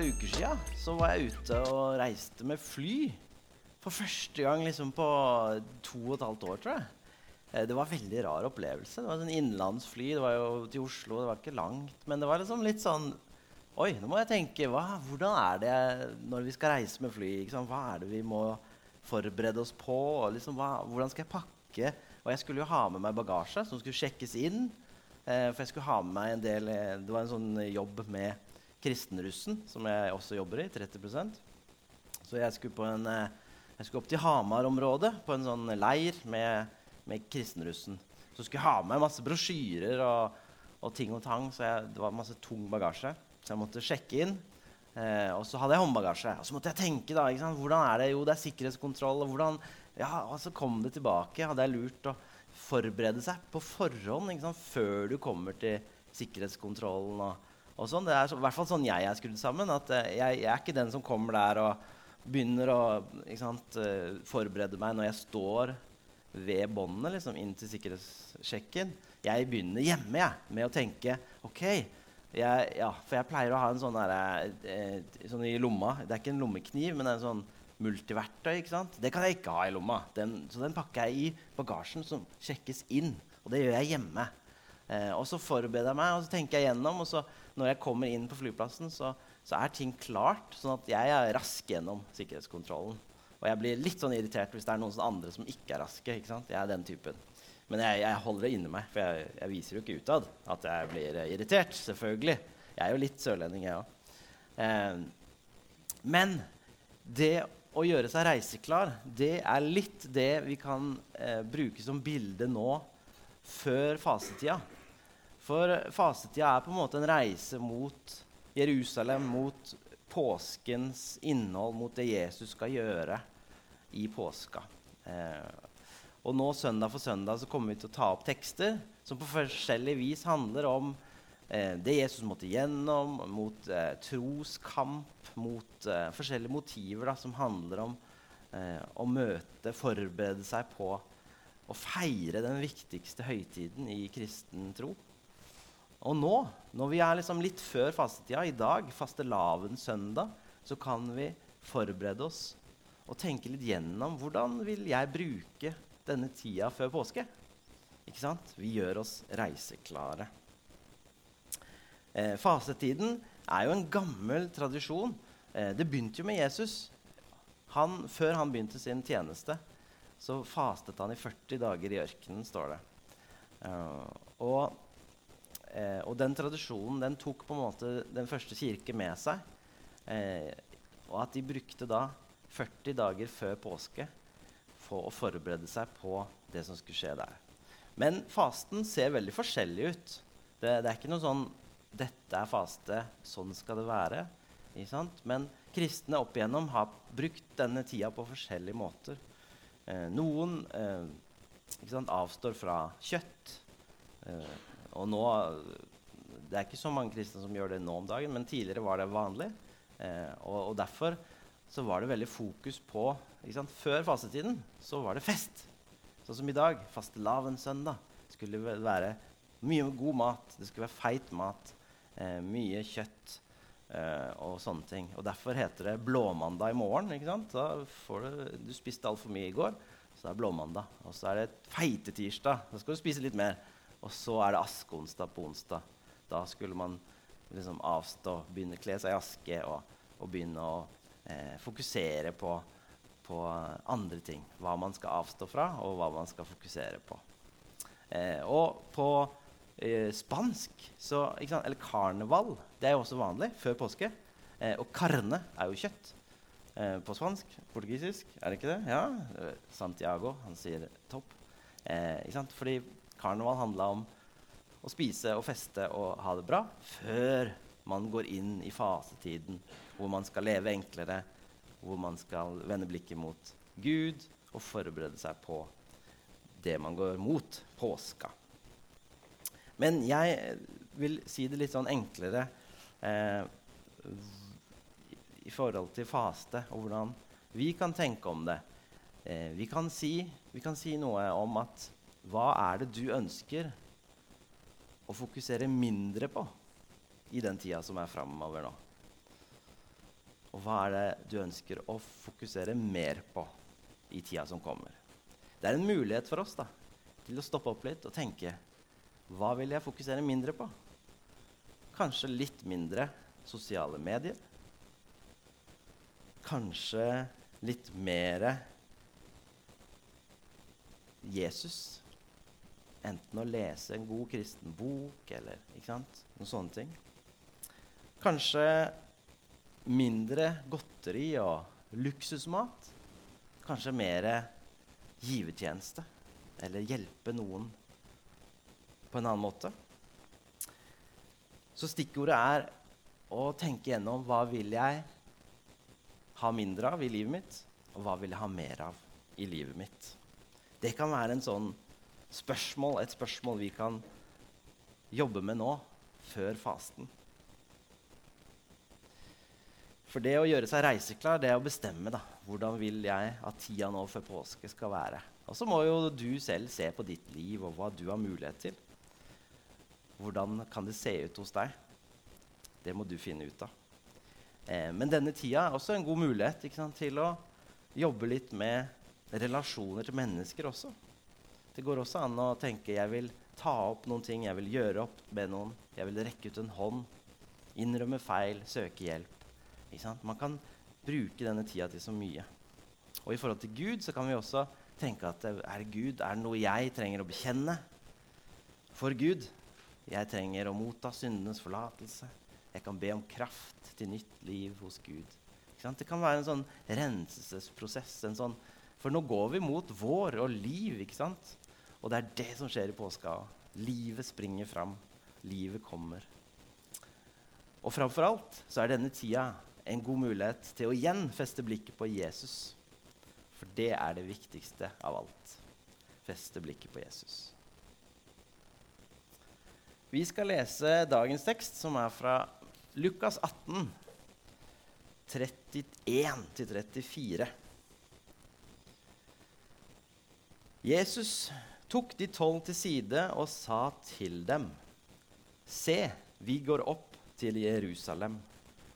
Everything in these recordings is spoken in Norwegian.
par uker sia så var jeg ute og reiste med fly. For første gang liksom på to og et halvt år, tror jeg. Eh, Det var en veldig rar opplevelse. Det var sånn innenlandsfly. Det var jo til Oslo, det var ikke langt. Men det var liksom litt sånn Oi, nå må jeg tenke. Hva, hvordan er det når vi skal reise med fly? Hva er det vi må forberede oss på? Liksom, hva, hvordan skal jeg pakke? Og jeg skulle jo ha med meg bagasje som skulle sjekkes inn. Eh, for jeg skulle ha med meg en del eh, Det var en sånn jobb med kristenrussen, som jeg også jobber i. 30% Så jeg skulle, en, eh, jeg skulle opp til Hamar-området, på en sånn leir med, med kristenrussen. Så skulle jeg ha med masse brosjyrer og, og ting og tang, så jeg, det var masse tung bagasje. Så jeg måtte sjekke inn. Eh, og så hadde jeg håndbagasje. Og så måtte jeg tenke, da. Ikke sant? Hvordan er det? Jo, det er sikkerhetskontroll. Og hvordan Ja, og så kom det tilbake. Hadde jeg lurt å forberede seg på forhånd ikke sant? før du kommer til sikkerhetskontrollen og, og sånn. Det er så, i hvert fall sånn jeg er skrudd sammen. At eh, jeg, jeg er ikke den som kommer der og begynner å sant, eh, forberede meg når jeg står ved båndet liksom, inn til sikkerhetssjekken. Jeg begynner hjemme jeg, med å tenke OK. Jeg, ja, for jeg pleier å ha en sånn, der, eh, sånn i lomma. Det er ikke en lommekniv, men det er en sånn multiverktøy. ikke sant? Det kan jeg ikke ha i lomma. Den, så den pakker jeg i bagasjen som sjekkes inn. Og det gjør jeg hjemme. Eh, og så forbereder jeg meg og så tenker jeg gjennom. Og så når jeg kommer inn på flyplassen, så, så er ting klart. Sånn at jeg er rask gjennom sikkerhetskontrollen. Og jeg blir litt sånn irritert hvis det er noen sånne andre som ikke er raske. ikke sant? Jeg er den typen. Men jeg, jeg holder det inni meg, for jeg, jeg viser jo ikke utad at jeg blir irritert. selvfølgelig. Jeg er jo litt sørlending, jeg òg. Eh, men det å gjøre seg reiseklar, det er litt det vi kan eh, bruke som bilde nå før fasetida. For fastetida er på en måte en reise mot Jerusalem, mot påskens innhold, mot det Jesus skal gjøre i påska. Eh, og nå søndag for søndag så kommer vi til å ta opp tekster som på forskjellig vis handler om eh, det Jesus måtte gjennom, mot eh, troskamp, mot eh, forskjellige motiver da, som handler om eh, å møte, forberede seg på å feire den viktigste høytiden i kristen tro. Og nå, når vi er liksom litt før fastetida, i dag, fastelavnssøndag, så kan vi forberede oss og tenke litt gjennom hvordan vil jeg bruke denne tida før påske. Ikke sant? Vi gjør oss reiseklare. Eh, fasetiden er jo en gammel tradisjon. Eh, det begynte jo med Jesus. Han, før han begynte sin tjeneste, så fastet han i 40 dager i ørkenen, står det. Eh, og, eh, og, den tradisjonen den tok på en måte den første kirke med seg. Eh, og at de brukte da 40 dager før påske på å forberede seg på det som skulle skje der. Men fasten ser veldig forskjellig ut. Det, det er ikke noe sånn 'Dette er faste. Sånn skal det være.' Men kristne opp igjennom har brukt denne tida på forskjellige måter. Eh, noen eh, sant, avstår fra kjøtt. Eh, og nå Det er ikke så mange kristne som gjør det nå om dagen, men tidligere var det vanlig. Eh, og, og derfor så var det veldig fokus på Før fastetiden så var det fest. Sånn som i dag. Fastelavnssøndag skulle det være mye god mat. Det skulle være feit mat. Eh, mye kjøtt eh, og sånne ting. Og Derfor heter det blåmandag i morgen. ikke sant? Du, du spiste altfor mye i går, så det er blåmandag. Og så er det feitetirsdag. Da skal du spise litt mer. Og så er det askeonsdag på onsdag. Da skulle man liksom avstå, begynne å kle seg i aske og, og begynne å eh, fokusere på, på, andre ting. Hva man skal avstå fra, og hva man skal fokusere på. Eh, og på eh, spansk, så, eller karneval, det er jo også vanlig før påske. Eh, og carne er jo kjøtt eh, på spansk. Portugisisk, er det ikke det? Ja, Santiago, han sier topp. Eh, Fordi karneval handla om å spise og feste og ha det bra før man går inn i fasetiden hvor man skal leve enklere, hvor man skal vende blikket mot Gud og forberede seg på det man går mot påska. Men jeg vil si det litt sånn enklere eh, i forhold til faste og hvordan vi kan tenke om det. Eh, vi, kan si, vi kan si noe om at hva er det du ønsker å fokusere mindre på i den tida som er framover nå? Og hva er det du ønsker å fokusere mer på i tida som kommer? Det er en mulighet for oss da, til å stoppe opp litt og tenke hva vil jeg fokusere mindre på? Kanskje litt mindre sosiale medier. Kanskje litt mer Jesus. Enten å lese en god kristen bok eller noen sånne ting. Kanskje mindre godteri og luksusmat. Kanskje mer givertjeneste eller hjelpe noen på en annen måte. Så stikkordet er å tenke gjennom hva vil jeg ha mindre av i livet mitt, og hva vil jeg ha mer av i livet mitt. Det kan være en sånn spørsmål, et spørsmål vi kan jobbe med nå, før fasten. For det å gjøre seg reiseklar, det er å bestemme da, hvordan vil jeg at tida nå før påske skal være. Og så må jo du selv se på ditt liv og hva du har mulighet til. Hvordan kan det se ut hos deg? Det må du finne ut av. Eh, men denne tida er også en god mulighet sant, til å jobbe litt med relasjoner til mennesker også. Det går også an å tenke jeg vil ta opp noen ting, jeg vil gjøre opp med noen. Jeg vil rekke ut en hånd, innrømme feil, søke hjelp. Man kan bruke denne tida til så mye. Og i forhold til Gud så kan vi også tenke at er det Gud er det noe jeg trenger å bekjenne for Gud. Jeg trenger å motta syndenes forlatelse. Jeg kan be om kraft til nytt liv hos Gud. Det kan være en sånn renselsesprosess. En sånn, for nå går vi mot vår og liv. ikke sant? Og det er det som skjer i påska. Livet springer fram. Livet kommer. Og framfor alt så er denne tida en god mulighet til å igjen feste blikket på Jesus. For det er det viktigste av alt. Feste blikket på Jesus. Vi skal lese dagens tekst, som er fra Lukas 18, 31-34. Jesus tok de tolv til side og sa til dem.: Se, vi går opp til Jerusalem,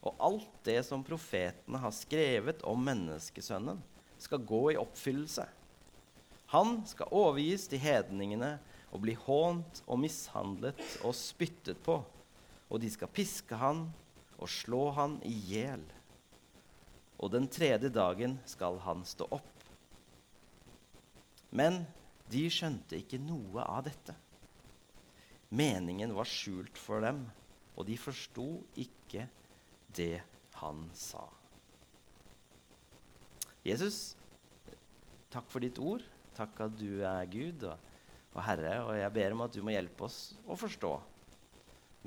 og alt det som profetene har skrevet om menneskesønnen, skal gå i oppfyllelse. Han skal overgis til hedningene og bli hånt og mishandlet og spyttet på, og de skal piske han og slå han i hjel. Og den tredje dagen skal han stå opp. Men de skjønte ikke noe av dette. Meningen var skjult for dem, og de forsto ikke det han sa. Jesus, takk for ditt ord. Takk at du er Gud og, og, Herre. Og jeg ber om at du må hjelpe oss å forstå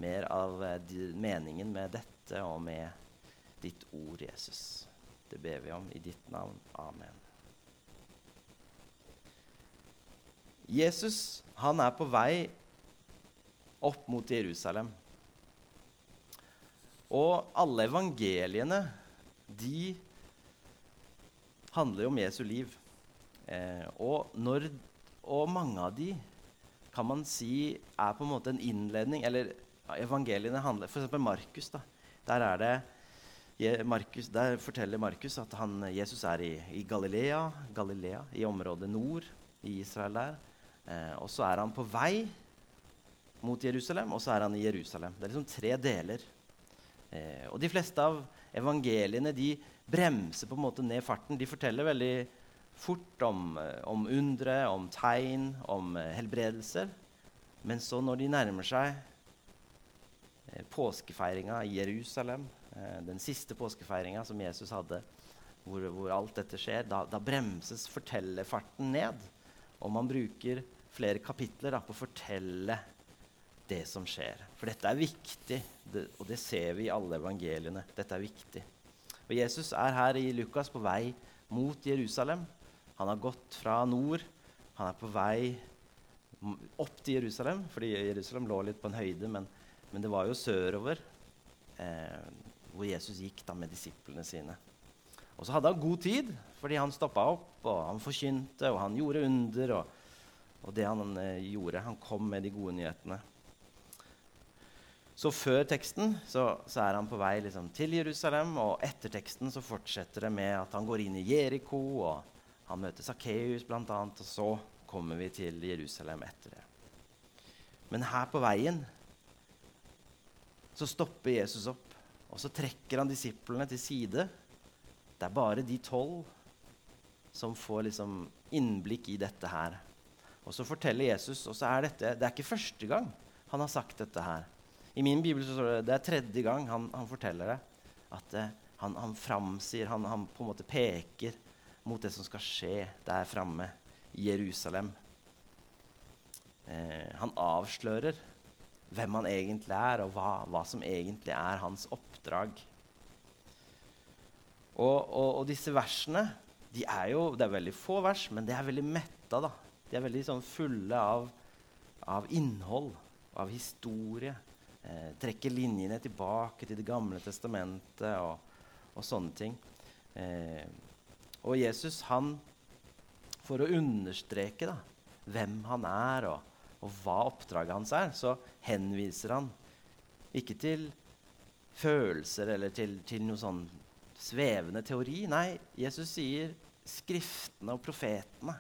mer av uh, meningen med dette og med ditt ord, Jesus. Det ber vi om i ditt navn. Amen. Jesus han er på vei opp mot Jerusalem. Og alle evangeliene de handler jo om Jesu liv. Eh, og, når, og, mange av de kan man si er på en måte en innledning Eller evangeliene handler F.eks. Markus. da, Der er det Markus, der forteller Markus at han, Jesus er i, i Galilea, Galilea, i området nord i Israel der. Eh, og så er han på vei mot Jerusalem, og så er han i Jerusalem. Det er liksom tre deler. Eh, og de fleste av evangeliene de bremser på en måte ned farten. De forteller veldig fort om, eh, om undre, om tegn, om eh, helbredelser. Men så når de nærmer seg eh, påskefeiringa i Jerusalem, den siste påskefeiringa som Jesus hadde, hvor, hvor alt dette skjer, da, da, bremses fortellerfarten ned. Og man bruker flere kapitler da, på å fortelle det som skjer. For dette er viktig, det, og det ser vi i alle evangeliene. Dette er viktig. Og Jesus er her i Lukas på vei mot Jerusalem. Han har gått fra nord. Han er på vei opp til Jerusalem, fordi Jerusalem lå litt på en høyde, men, men det var jo sørover eh, hvor Jesus gikk da med disiplene sine. Og så hadde han god tid, fordi han stoppa opp, og han forkynte, og han gjorde under. Og, og det han eh, gjorde, han kom med de gode nyhetene. Så før teksten så, så er han på vei liksom, til Jerusalem, og etter teksten så fortsetter det med at han går inn i Jeriko, og han møter Sakkeus bl.a., og så kommer vi til Jerusalem etter det. Men her på veien så stopper Jesus opp, og så trekker han disiplene til side. Det er bare de tolv som får liksom innblikk i dette her. Og så forteller Jesus, og så er dette, det er ikke første gang han har sagt dette her. I min bibel så står det det er tredje gang han, han forteller det. At eh, han, han framsier, han, han, på en måte peker mot det som skal skje der framme i Jerusalem. Eh, han avslører hvem han egentlig er, og hva, hva som egentlig er hans oppdrag. Og, og, og, disse versene de er jo, Det er veldig få vers, men det er veldig metta. da. De er veldig sånn fulle av, av innhold, av historie eh, trekker linjene tilbake til Det gamle testamentet og, og sånne ting. Eh, og Jesus, han, for å understreke da, hvem han er, og, og, hva oppdraget hans er, så henviser han ikke til følelser eller til, til noe sånn svevende teori. Nei, Jesus sier Skriftene og profetene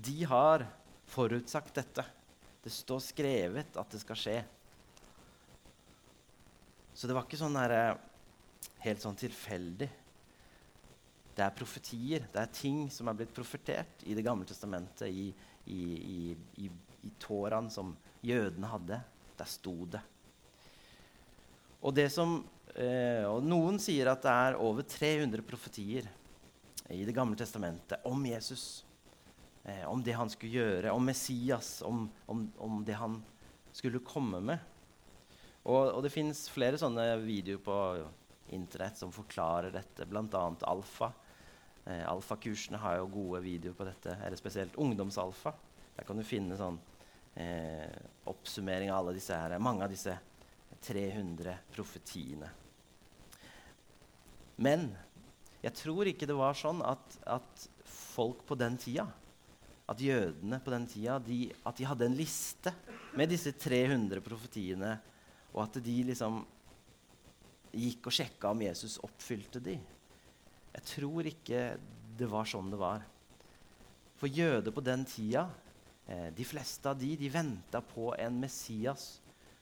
de har forutsagt dette. Det står skrevet at det skal skje. Så det var ikke sånn der, eh, helt sånn tilfeldig. Det er profetier. Det er ting som er blitt profetert i Det gamle testamentet, i, i, i, i, tåraen som jødene hadde. Der sto det. Og, det som, eh, og noen sier at det er over 300 profetier i Det gamle testamentet om Jesus. Eh, om det han skulle gjøre, om Messias, om, om, om det han skulle komme med. Og, og det fins flere sånne videoer på Internett som forklarer dette, bl.a. Alfa. Eh, Alfakursene har jo gode videoer på dette, eller spesielt Ungdomsalfa. Der kan du finne sånn eh, oppsummering av alle disse her, mange av disse 300 profetiene. Men jeg tror ikke det var sånn at, at folk på den tida, at jødene på den tida, de, at de hadde en liste med disse 300 profetiene og at de liksom gikk og sjekka om Jesus oppfylte de. Jeg tror ikke det var sånn det var. For jøder på den tida, eh, de fleste av de, de venta på en Messias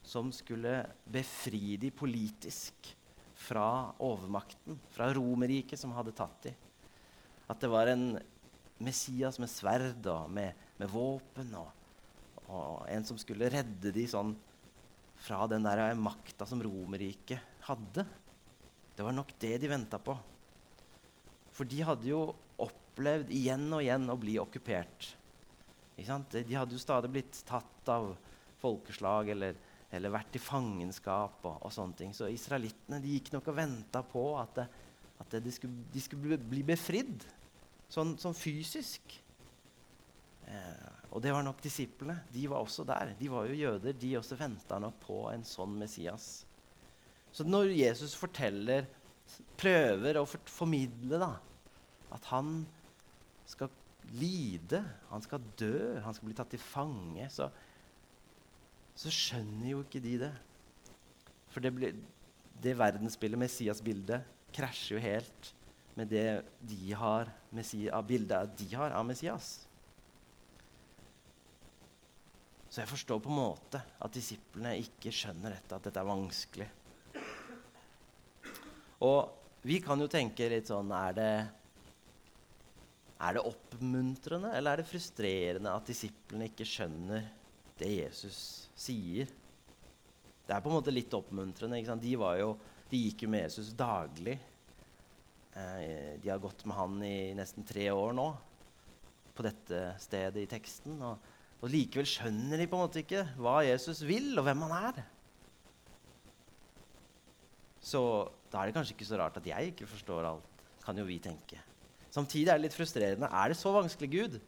som skulle befri de politisk fra overmakten, fra Romerriket som hadde tatt de. At det var en Messias med sverd og med, med våpen, og, og, en som skulle redde de sånn fra den der makta som Romerriket hadde. Det var nok det de venta på. For de hadde jo opplevd igjen og igjen å bli okkupert. De hadde jo stadig blitt tatt av folkeslag eller, eller vært i fangenskap. og, og sånne ting. Så israelittene gikk nok og venta på at, det, at det, de, skulle, de, skulle, bli befridd. Sånn, sånn fysisk. Eh, og det var nok disiplene. De var også der. De var jo jøder. De også venta nok på en sånn Messias. Så når Jesus forteller, prøver å for formidle da, at han skal lide, han skal dø, han skal bli tatt til fange, så, så skjønner jo ikke de det. For det, det verdensbildet, Messias-bildet, krasjer jo helt med det de har, Messia, bildet de har av Messias. Så jeg forstår på en måte at disiplene ikke skjønner dette, at dette er vanskelig. Og vi kan jo tenke litt sånn Er det, er det oppmuntrende eller er det frustrerende at disiplene ikke skjønner det Jesus sier? Det er på en måte litt oppmuntrende. De, jo, de, gikk jo med Jesus daglig. Eh, de har gått med han i nesten tre år nå på dette stedet i teksten. og og likevel skjønner de på en måte ikke hva Jesus vil, og hvem han er. Så da er det kanskje ikke så rart at jeg ikke forstår alt, kan jo vi tenke. Samtidig er det litt frustrerende. Er det så vanskelig, Gud,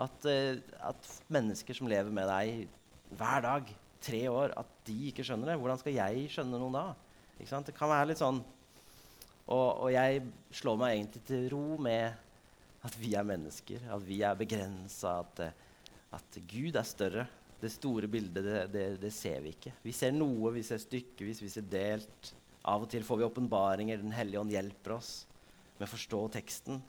at, uh, at mennesker som lever med deg hver dag, tre år, at de ikke skjønner det? Hvordan skal jeg skjønne noen da? Det kan være litt sånn og, og jeg slår meg egentlig til ro med at vi er mennesker, at vi er begrensa, at uh, at Gud er større Det store bildet det, det, det, ser vi ikke. Vi ser noe, vi ser stykkevis, vi ser delt. Av og til får vi åpenbaringer. Den hellige ånd hjelper oss med å forstå teksten.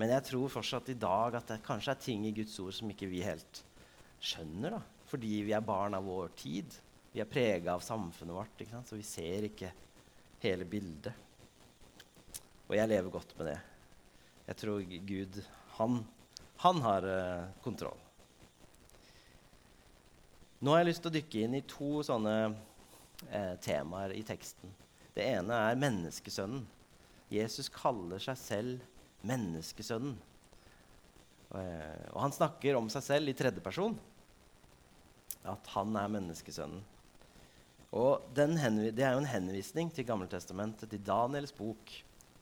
Men jeg tror fortsatt i dag at det kanskje er ting i Guds ord som ikke vi helt skjønner. da. Fordi vi er barn av vår tid. Vi er prega av samfunnet vårt. Så vi ser ikke hele bildet. Og jeg lever godt med det. Jeg tror Gud, han, han har uh, kontroll. Nå har jeg lyst til å dykke inn i to sånne uh, temaer i teksten. Det ene er menneskesønnen. Jesus kaller seg selv menneskesønnen. Og, eh, han snakker om seg selv i tredje person. At han er menneskesønnen. Og Det er jo en henvisning til Gammeltestamentet, til Daniels bok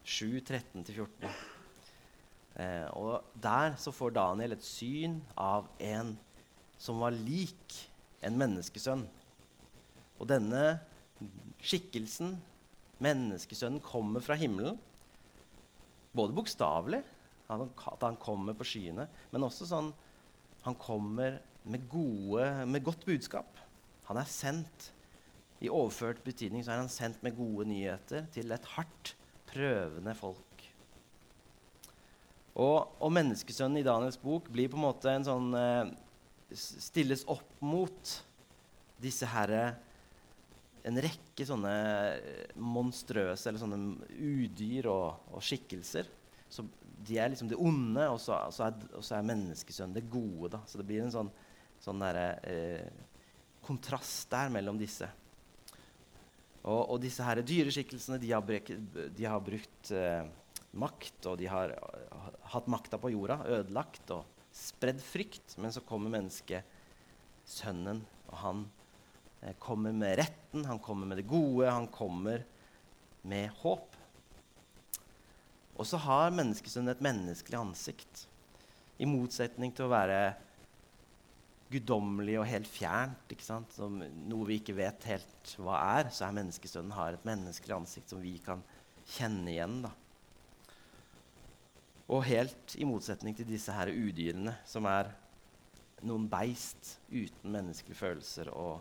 7, 13-14. Eh, og Der så får Daniel et syn av en som var lik en menneskesønn. Og denne skikkelsen, menneskesønnen, kommer fra himmelen. Både bokstavelig, at han kommer på skyene, men også sånn han kommer med, gode, med godt budskap. Han er sendt i overført betydning så er han sendt med gode nyheter til et hardt prøvende folk. Og, og menneskesønnen i Daniels bok blir på en måte en sånn eh, Stilles opp mot disse herre En rekke sånne eh, monstrøse eller sånne udyr og, og skikkelser. Så de er liksom det onde, og så, og så, er, og så er, menneskesønnen det gode. Da. Så det blir en sånn, sånn der, eh, kontrast der mellom disse. Og, og disse her dyreskikkelsene de har, brek, de har brukt eh, makt, og de har hatt makta på jorda, ødelagt og spredd frykt. Men så kommer mennesket, sønnen, og han eh, kommer med retten, han kommer med det gode, han kommer med håp. Og så har menneskesønnen et menneskelig ansikt. I motsetning til å være guddommelig og helt fjernt, som noe vi ikke vet helt hva er, så er menneskesønnen har et menneskelig ansikt som vi kan kjenne igjen. da. Og helt i motsetning til disse her udyrene, som er noen beist uten menneskelige følelser og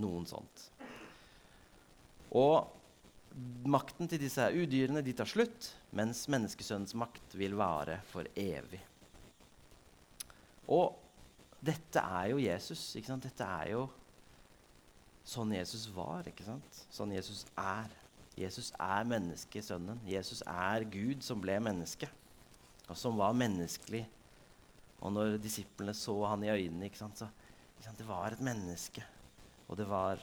noen sånt. Og makten til disse her udyrene de tar slutt, mens menneskesønnens makt vil vare for evig. Og dette er jo Jesus. ikke sant? Dette er jo sånn Jesus var. ikke sant? Sånn Jesus er. Jesus er menneskesønnen. Jesus er Gud som ble menneske, og som var menneskelig. Og når disiplene så han i øynene, ikke sant, så ikke sant, Det var et menneske, og det var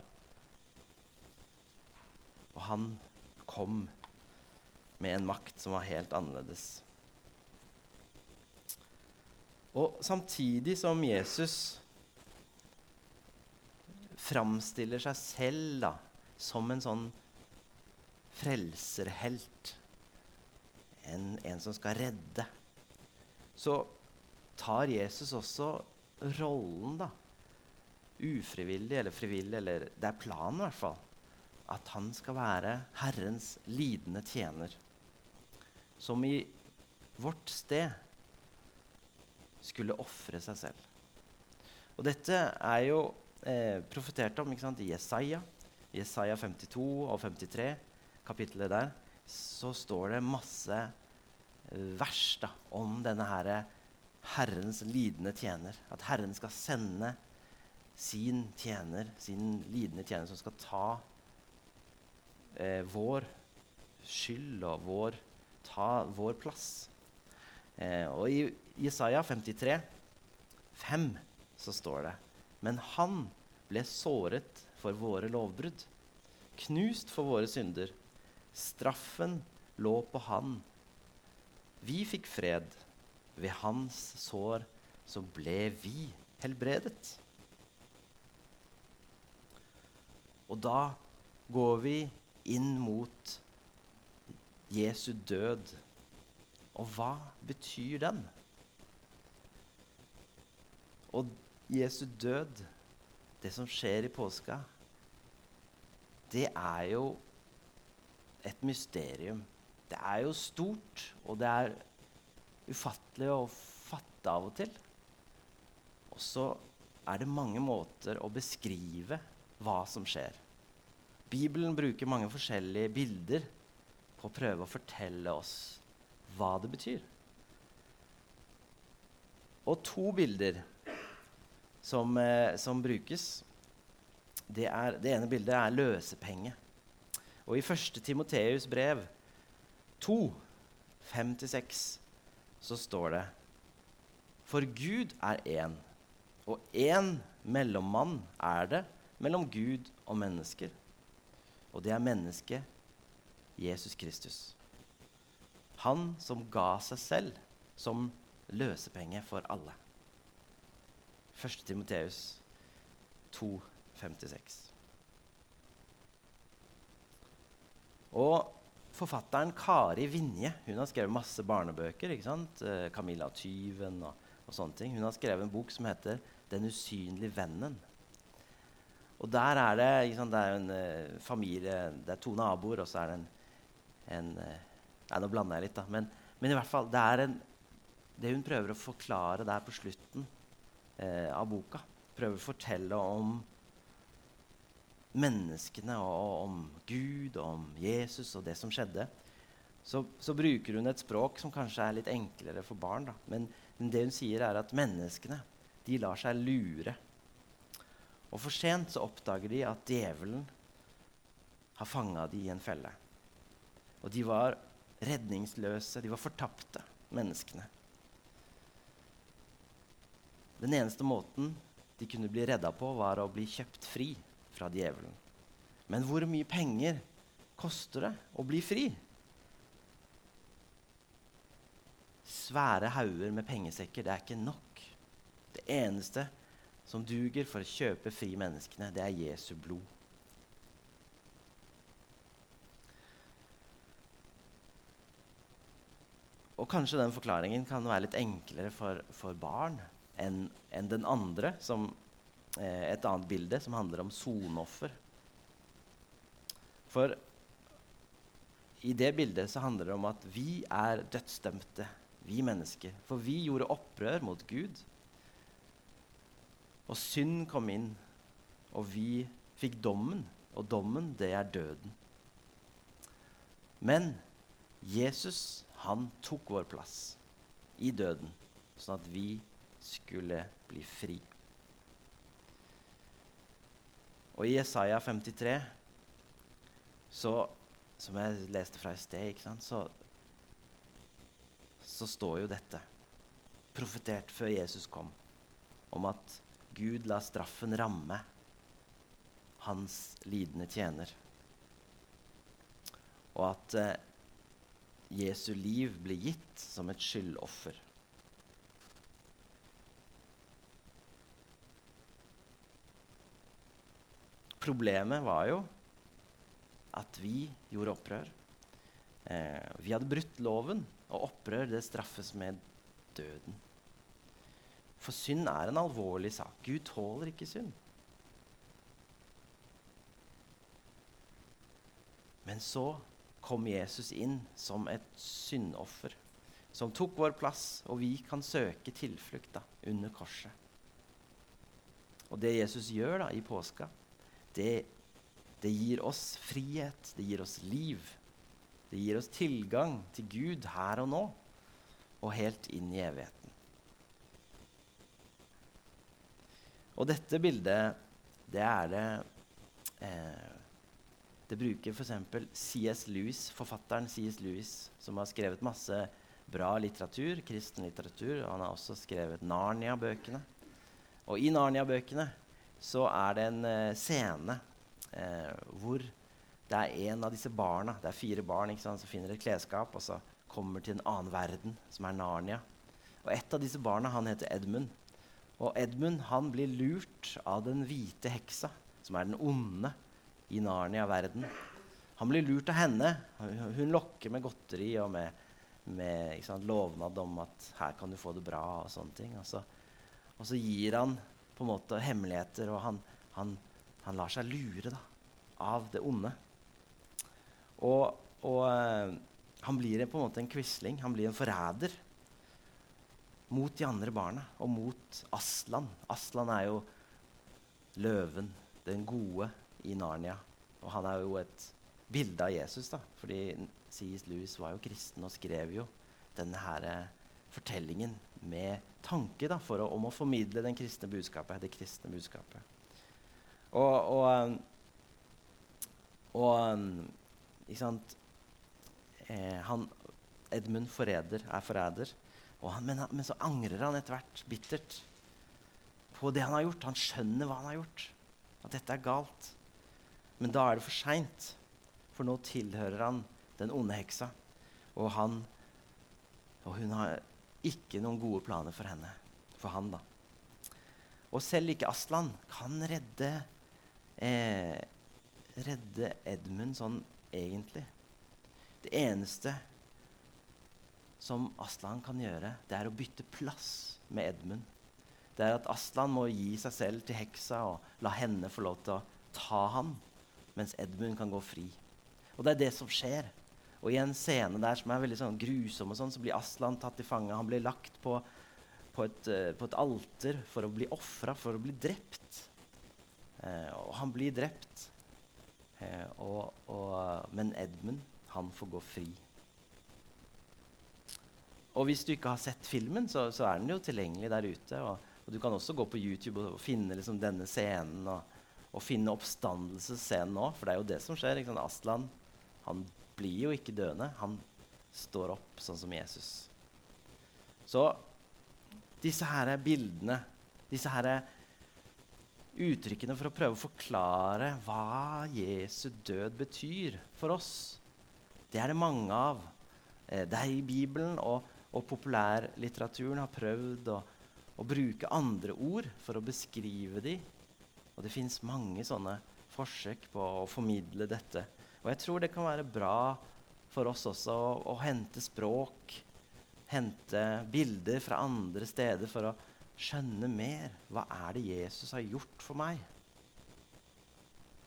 Og han kom med en makt som var helt annerledes. Og samtidig som Jesus framstiller seg selv da, som en sånn frelserhelt, en, en som skal redde, så tar Jesus også rollen, da, ufrivillig eller frivillig, eller det er planen i hvert fall, at han skal være Herrens lidende tjener, som i vårt sted skulle ofre seg selv. Og dette er jo eh, profetert om sant, i Jesaja. Jesaja 52 og 53, kapittelet der, så står det masse eh, vers da, om denne herre Herrens lidende tjener. At Herren skal sende sin tjener, sin lidende tjener, som skal ta eh, vår skyld og vår, ta vår plass. Eh, og i Jesaja 53, 5, så står det Men han ble såret for våre lovbrudd, knust for våre synder. Straffen lå på han. Vi fikk fred. Ved hans sår så ble vi helbredet. Og da går vi inn mot Jesu død og hva betyr den? Og Jesu død, det som skjer i påska, det er jo et mysterium. Det er jo stort, og det er ufattelig å fatte av og til. Og så er det mange måter å beskrive hva som skjer. Bibelen bruker mange forskjellige bilder på å prøve å fortelle oss hva det betyr. Og to bilder som, eh, som brukes det, er, det, ene bildet er løsepenge. Og i 1. Timoteus brev 2, 5-6, så står det For Gud er én, og én mellommann er det mellom Gud og mennesker. Og det er mennesket Jesus Kristus. Han som ga seg selv som løsepenge for alle. 1. Timoteus 2, 56. Og forfatteren Kari Vinje hun har skrevet masse barnebøker. ikke sant? Eh, 'Camilla tyven' og, og, sånne ting. Hun har skrevet en bok som heter 'Den usynlige vennen'. Og der er det, sant, det er en uh, familie, det er to naboer, og så er det en, en uh, Nei, nå blander jeg litt, da. Men, men, i hvert fall, det en, det hun prøver å forklare der på slutten uh, av boka, prøver å fortelle om menneskene og om Gud og om Jesus og det som skjedde, så, så, bruker hun et språk som kanskje er litt enklere for barn. Da. Men det hun sier, er at menneskene de lar seg lure. Og for sent så oppdager de at djevelen har fanga de i en felle. Og de var redningsløse, de var fortapte, menneskene. Den eneste måten de kunne bli redda på, var å bli kjøpt fri fra djevelen. Men hvor mye penger koster det å bli fri? Svære hauger med pengesekker, det er ikke nok. Det eneste som duger for å kjøpe fri menneskene, det er Jesu blod. Og kanskje den forklaringen kan være litt enklere for, for barn enn en den andre, som Eh, et annet bilde som handler om sonoffer. For i det bildet så handler det om at vi er dødsdømte, vi mennesker. For vi gjorde opprør mot Gud. Og synd kom inn, og vi fikk dommen. Og dommen, det er døden. Men Jesus, han tok vår plass i døden, sånn at vi skulle bli fri. Og i Jesaja 53, så, som jeg leste fra i sted, så, så står jo dette, profetert før Jesus kom, om at Gud la straffen ramme hans lidende tjener. Og at eh, Jesu liv ble gitt som et skyldoffer. Problemet var jo at vi gjorde opprør. Eh, vi hadde brutt loven, og opprør det straffes med døden. For synd er en alvorlig sak. Gud tåler ikke synd. Men så kom Jesus inn som et syndoffer, som tok vår plass, og vi kan søke tilflukt da, under korset. Og det Jesus gjør da i påska, det, det gir oss frihet, det gir oss liv. Det gir oss tilgang til Gud her og nå og helt inn i evigheten. Og dette bildet, det er det eh, Det bruker f.eks. C.S. Lewis, forfatteren C.S. Lewis, som har skrevet masse bra litteratur, kristen litteratur. Han har også skrevet Narnia-bøkene. Og i Narnia-bøkene så er det en uh, scene uh, hvor det er en av disse barna Det er fire barn sant, som finner et klesskap og så kommer til en annen verden, som er Narnia. Og Et av disse barna han heter Edmund. Og Edmund han blir lurt av den hvite heksa, som er den onde i Narnia-verden. Han blir lurt av henne. Hun lokker med godteri og med, med sant, lovnad om at 'her kan du få det bra'. Og sånne ting. Og så, og så gir han på en måte hemmeligheter, og han, han, han lar seg lure da, av det onde. Og, og uh, han blir på en måte en quisling. Han blir en forræder mot de andre barna og mot Aslan. Aslan er jo løven, den gode i Narnia. Og han er jo et bilde av Jesus, da. Fordi C.S. Lewis var jo kristen og skrev jo denne her eh, fortellingen med tanke da, å, om å formidle den kristne budskapet, det kristne budskapet. Og, og, um, og um, ikke sant eh, han, Edmund forræder, er forræder. Men, men, så angrer han etter hvert bittert på det han har gjort. Han skjønner hva han har gjort. At dette er galt. Men da er det for seint. For nå tilhører han den onde heksa. Og han Og hun har ikke noen gode planer for henne. For han, da. Og selv ikke Aslan kan redde eh, redde Edmund sånn egentlig. Det eneste som Aslan kan gjøre, det er å bytte plass med Edmund. Det er at Aslan må gi seg selv til heksa og la henne få lov til å ta han, mens Edmund kan gå fri. Og det er det som skjer. Og i en scene der som er veldig sånn grusom, og sånn, så blir Aslan tatt til fange. Han blir lagt på, på, et, uh, på et, alter for å bli ofra, for å bli drept. Eh, og han blir drept. Eh, og, og, men Edmund, han får gå fri. Og hvis du ikke har sett filmen, så, så er den jo tilgjengelig der ute. Og, og, du kan også gå på YouTube og, finne liksom denne scenen og, og finne oppstandelsesscenen òg, for det er jo det som skjer. Aslan han blir jo ikke døende. Han står opp sånn som Jesus. Så disse her bildene, disse her uttrykkene for å prøve å forklare hva Jesu død betyr for oss, det er det mange av. Eh, det er i Bibelen, og og populærlitteraturen har prøvd å, å, bruke andre ord for å beskrive dem. Og det fins mange sånne forsøk på å formidle dette. Og jeg tror det kan være bra for oss også å, å hente språk, hente bilder fra andre steder for å skjønne mer. Hva er det Jesus har gjort for meg?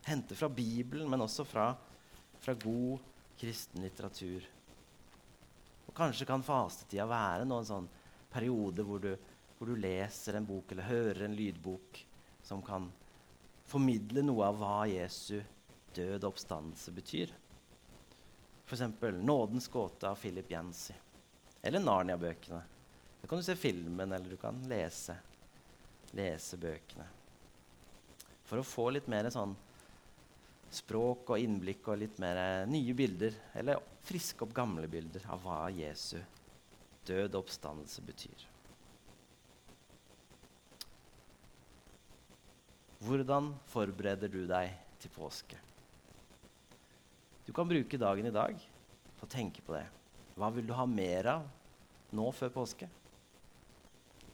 Hente fra Bibelen, men også fra, fra god kristen litteratur. Og kanskje kan fastetida være noen sånn periode hvor du, hvor du leser en bok eller hører en lydbok som kan formidle noe av hva Jesu død og oppstandelse betyr. F.eks. 'Nådens gåte' av Philip Yancy. Eller Narnia-bøkene. Da kan du se filmen, eller du kan lese, lese bøkene. For å få litt mer sånn språk og innblikk og litt mer eh, nye bilder, eller friske opp gamle bilder av hva Jesu død og oppstandelse betyr. Hvordan forbereder du deg til påske? Du kan bruke dagen i dag til å tenke på det. Hva vil du ha mer av nå før påske?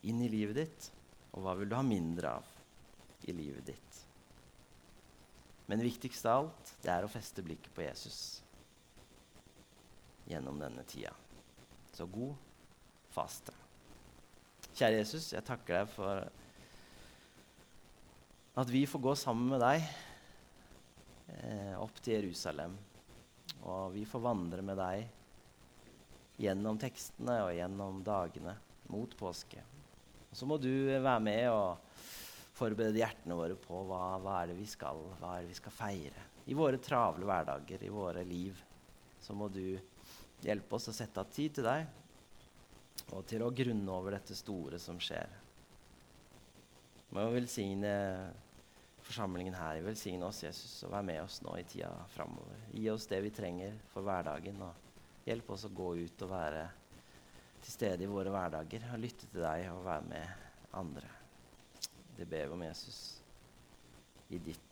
Inn i livet ditt. Og hva vil du ha mindre av i livet ditt? Men viktigst av alt, det er å feste blikket på Jesus gjennom denne tida. Så god faste. Kjære Jesus, jeg takker deg for at vi får gå sammen med deg eh, opp til Jerusalem. Og vi får vandre med deg gjennom tekstene og gjennom dagene mot påske. Og så må du være med og forberede hjertene våre på hva, hva, er det vi skal, hva er det vi skal feire. I våre travle hverdager, i våre liv, så må du hjelpe oss å sette av tid til deg og til å grunne over dette store som skjer. Må velsigne forsamlingen her. Velsigne oss, Jesus, og vær med oss nå i tida framover. Gi oss det vi trenger for hverdagen, og hjelp oss å gå ut og være til stede i våre hverdager og lytte til deg og være med andre. Det ber vi om Jesus i ditt